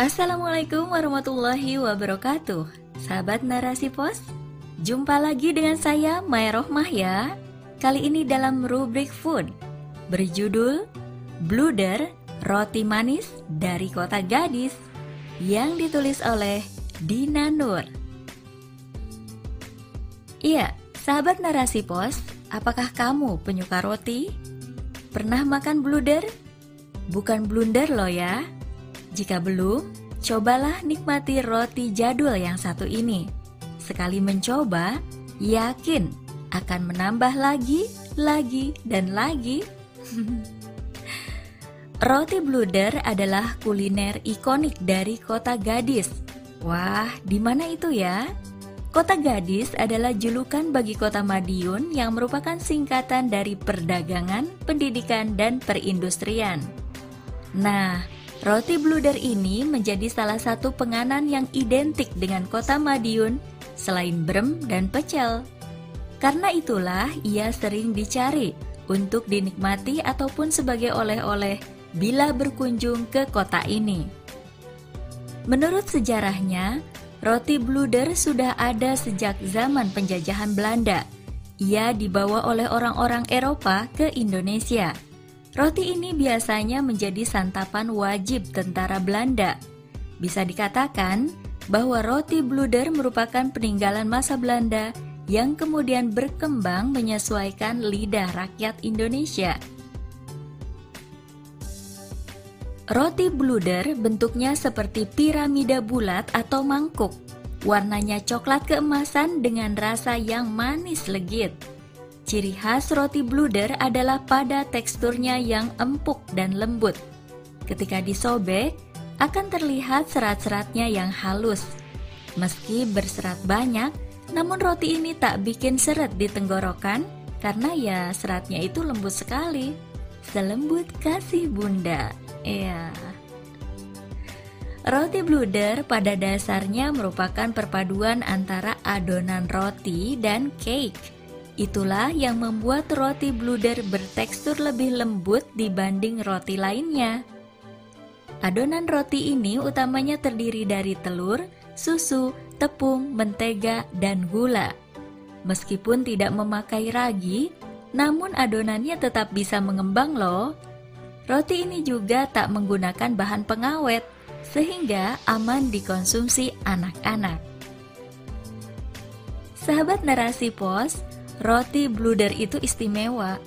Assalamualaikum warahmatullahi wabarakatuh Sahabat Narasi Pos Jumpa lagi dengan saya Maya Rohmah ya Kali ini dalam rubrik food Berjudul Bluder Roti Manis dari Kota Gadis Yang ditulis oleh Dina Nur Iya, sahabat Narasi Pos Apakah kamu penyuka roti? Pernah makan bluder? Bukan blunder loh ya jika belum, cobalah nikmati roti jadul yang satu ini. Sekali mencoba, yakin akan menambah lagi, lagi, dan lagi. roti bluder adalah kuliner ikonik dari kota Gadis. Wah, di mana itu ya? Kota Gadis adalah julukan bagi kota Madiun yang merupakan singkatan dari perdagangan, pendidikan, dan perindustrian. Nah, Roti bluder ini menjadi salah satu penganan yang identik dengan kota Madiun selain brem dan pecel. Karena itulah ia sering dicari untuk dinikmati ataupun sebagai oleh-oleh bila berkunjung ke kota ini. Menurut sejarahnya, roti bluder sudah ada sejak zaman penjajahan Belanda. Ia dibawa oleh orang-orang Eropa ke Indonesia. Roti ini biasanya menjadi santapan wajib tentara Belanda. Bisa dikatakan bahwa roti bluder merupakan peninggalan masa Belanda yang kemudian berkembang menyesuaikan lidah rakyat Indonesia. Roti bluder bentuknya seperti piramida bulat atau mangkuk. Warnanya coklat keemasan dengan rasa yang manis legit. Ciri khas roti bluder adalah pada teksturnya yang empuk dan lembut. Ketika disobek, akan terlihat serat-seratnya yang halus. Meski berserat banyak, namun roti ini tak bikin seret di tenggorokan karena ya seratnya itu lembut sekali. Selembut kasih bunda. Iya. Roti bluder pada dasarnya merupakan perpaduan antara adonan roti dan cake. Itulah yang membuat roti bluder bertekstur lebih lembut dibanding roti lainnya. Adonan roti ini utamanya terdiri dari telur, susu, tepung, mentega, dan gula. Meskipun tidak memakai ragi, namun adonannya tetap bisa mengembang loh. Roti ini juga tak menggunakan bahan pengawet, sehingga aman dikonsumsi anak-anak. Sahabat narasi pos, Roti bluder itu istimewa.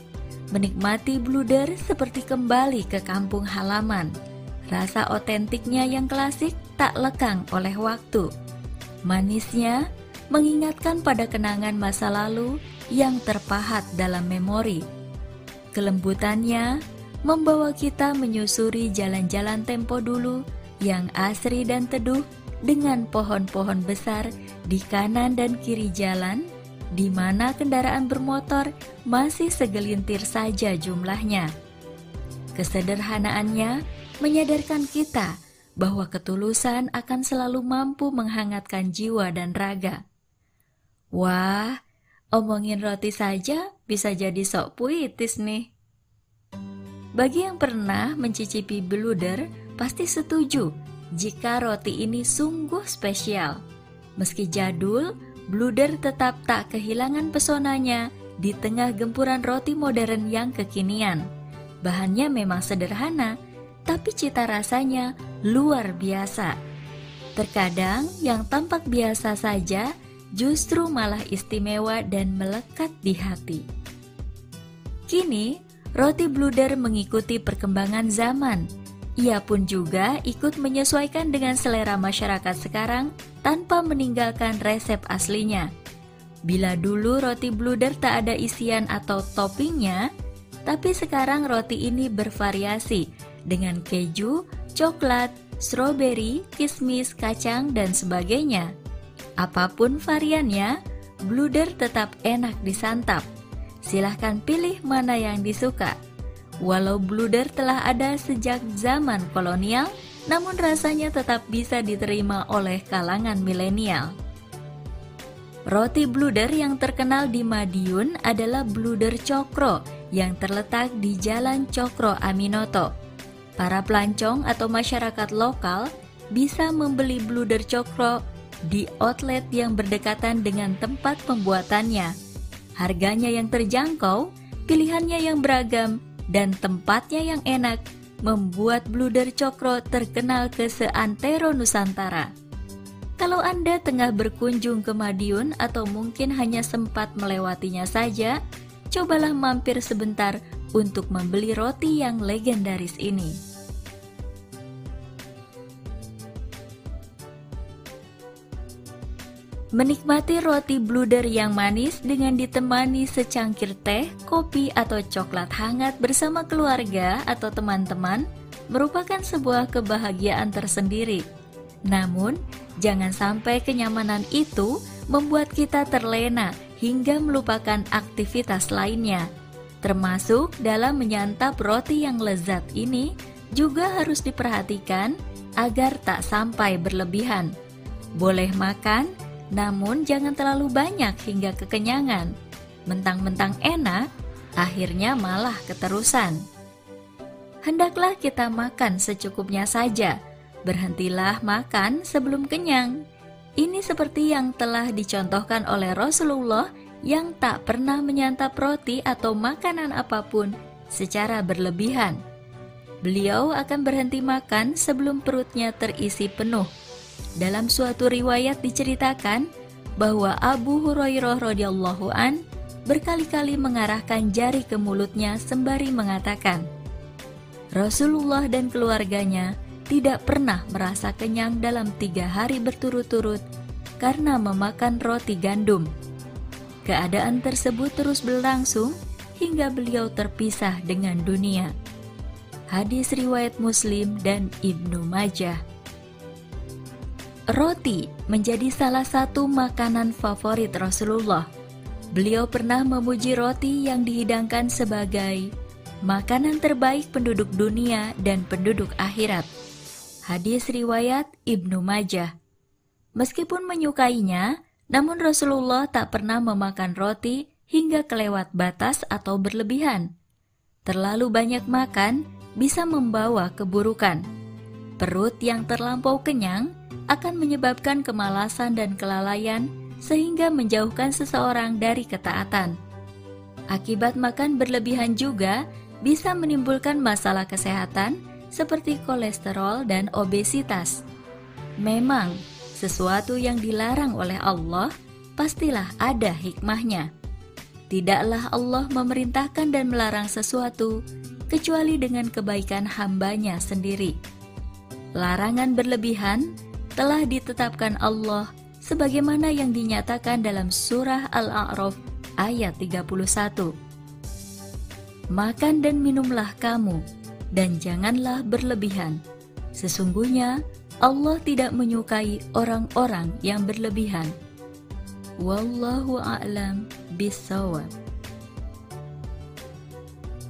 Menikmati bluder seperti kembali ke kampung halaman. Rasa otentiknya yang klasik tak lekang oleh waktu. Manisnya mengingatkan pada kenangan masa lalu yang terpahat dalam memori. Kelembutannya membawa kita menyusuri jalan-jalan tempo dulu yang asri dan teduh dengan pohon-pohon besar di kanan dan kiri jalan di mana kendaraan bermotor masih segelintir saja jumlahnya. Kesederhanaannya menyadarkan kita bahwa ketulusan akan selalu mampu menghangatkan jiwa dan raga. Wah, omongin roti saja bisa jadi sok puitis nih. Bagi yang pernah mencicipi beluder, pasti setuju jika roti ini sungguh spesial. Meski jadul, Bluder tetap tak kehilangan pesonanya di tengah gempuran roti modern yang kekinian. Bahannya memang sederhana, tapi cita rasanya luar biasa. Terkadang yang tampak biasa saja justru malah istimewa dan melekat di hati. Kini, roti bluder mengikuti perkembangan zaman ia pun juga ikut menyesuaikan dengan selera masyarakat sekarang tanpa meninggalkan resep aslinya. Bila dulu roti bluder tak ada isian atau toppingnya, tapi sekarang roti ini bervariasi dengan keju, coklat, stroberi, kismis, kacang, dan sebagainya. Apa pun variannya, bluder tetap enak disantap. Silahkan pilih mana yang disuka. Walau bluder telah ada sejak zaman kolonial, namun rasanya tetap bisa diterima oleh kalangan milenial. Roti bluder yang terkenal di Madiun adalah bluder cokro yang terletak di Jalan Cokro Aminoto. Para pelancong atau masyarakat lokal bisa membeli bluder cokro di outlet yang berdekatan dengan tempat pembuatannya. Harganya yang terjangkau, pilihannya yang beragam, dan tempatnya yang enak membuat bluder cokro terkenal ke seantero Nusantara. Kalau Anda tengah berkunjung ke Madiun atau mungkin hanya sempat melewatinya saja, cobalah mampir sebentar untuk membeli roti yang legendaris ini. Menikmati roti bluder yang manis dengan ditemani secangkir teh, kopi, atau coklat hangat bersama keluarga atau teman-teman merupakan sebuah kebahagiaan tersendiri. Namun, jangan sampai kenyamanan itu membuat kita terlena hingga melupakan aktivitas lainnya. Termasuk dalam menyantap roti yang lezat ini juga harus diperhatikan agar tak sampai berlebihan. Boleh makan, namun jangan terlalu banyak hingga kekenyangan. Mentang-mentang enak, akhirnya malah keterusan. Hendaklah kita makan secukupnya saja. Berhentilah makan sebelum kenyang. Ini seperti yang telah dicontohkan oleh Rasulullah yang tak pernah menyantap roti atau makanan apa pun secara berlebihan. Beliau akan berhenti makan sebelum perutnya terisi penuh dalam suatu riwayat diceritakan bahwa Abu Hurairah radhiyallahu an berkali-kali mengarahkan jari ke mulutnya sembari mengatakan, Rasulullah dan keluarganya tidak pernah merasa kenyang dalam tiga hari berturut-turut karena memakan roti gandum. Keadaan tersebut terus berlangsung hingga beliau terpisah dengan dunia. Hadis riwayat Muslim dan Ibnu Majah. Roti menjadi salah satu makanan favorit Rasulullah. Beliau pernah memuji roti yang dihidangkan sebagai makanan terbaik penduduk dunia dan penduduk akhirat. Hadis riwayat Ibnu Majah. Meskipun menyukainya, namun Rasulullah tak pernah memakan roti hingga kelewat batas atau berlebihan. Terlalu banyak makan bisa membawa keburukan. Perut yang terlampau kenyang akan menyebabkan kemalasan dan kelalaian sehingga menjauhkan seseorang dari ketaatan. Akibat makan berlebihan juga bisa menimbulkan masalah kesehatan seperti kolesterol dan obesitas. Memang, sesuatu yang dilarang oleh Allah pastilah ada hikmahnya. Tidaklah Allah memerintahkan dan melarang sesuatu kecuali dengan kebaikan hambanya sendiri. Larangan berlebihan telah ditetapkan Allah sebagaimana yang dinyatakan dalam surah Al-A'raf ayat 31. Makan dan minumlah kamu dan janganlah berlebihan. Sesungguhnya Allah tidak menyukai orang-orang yang berlebihan. Wallahu a'lam bisawab.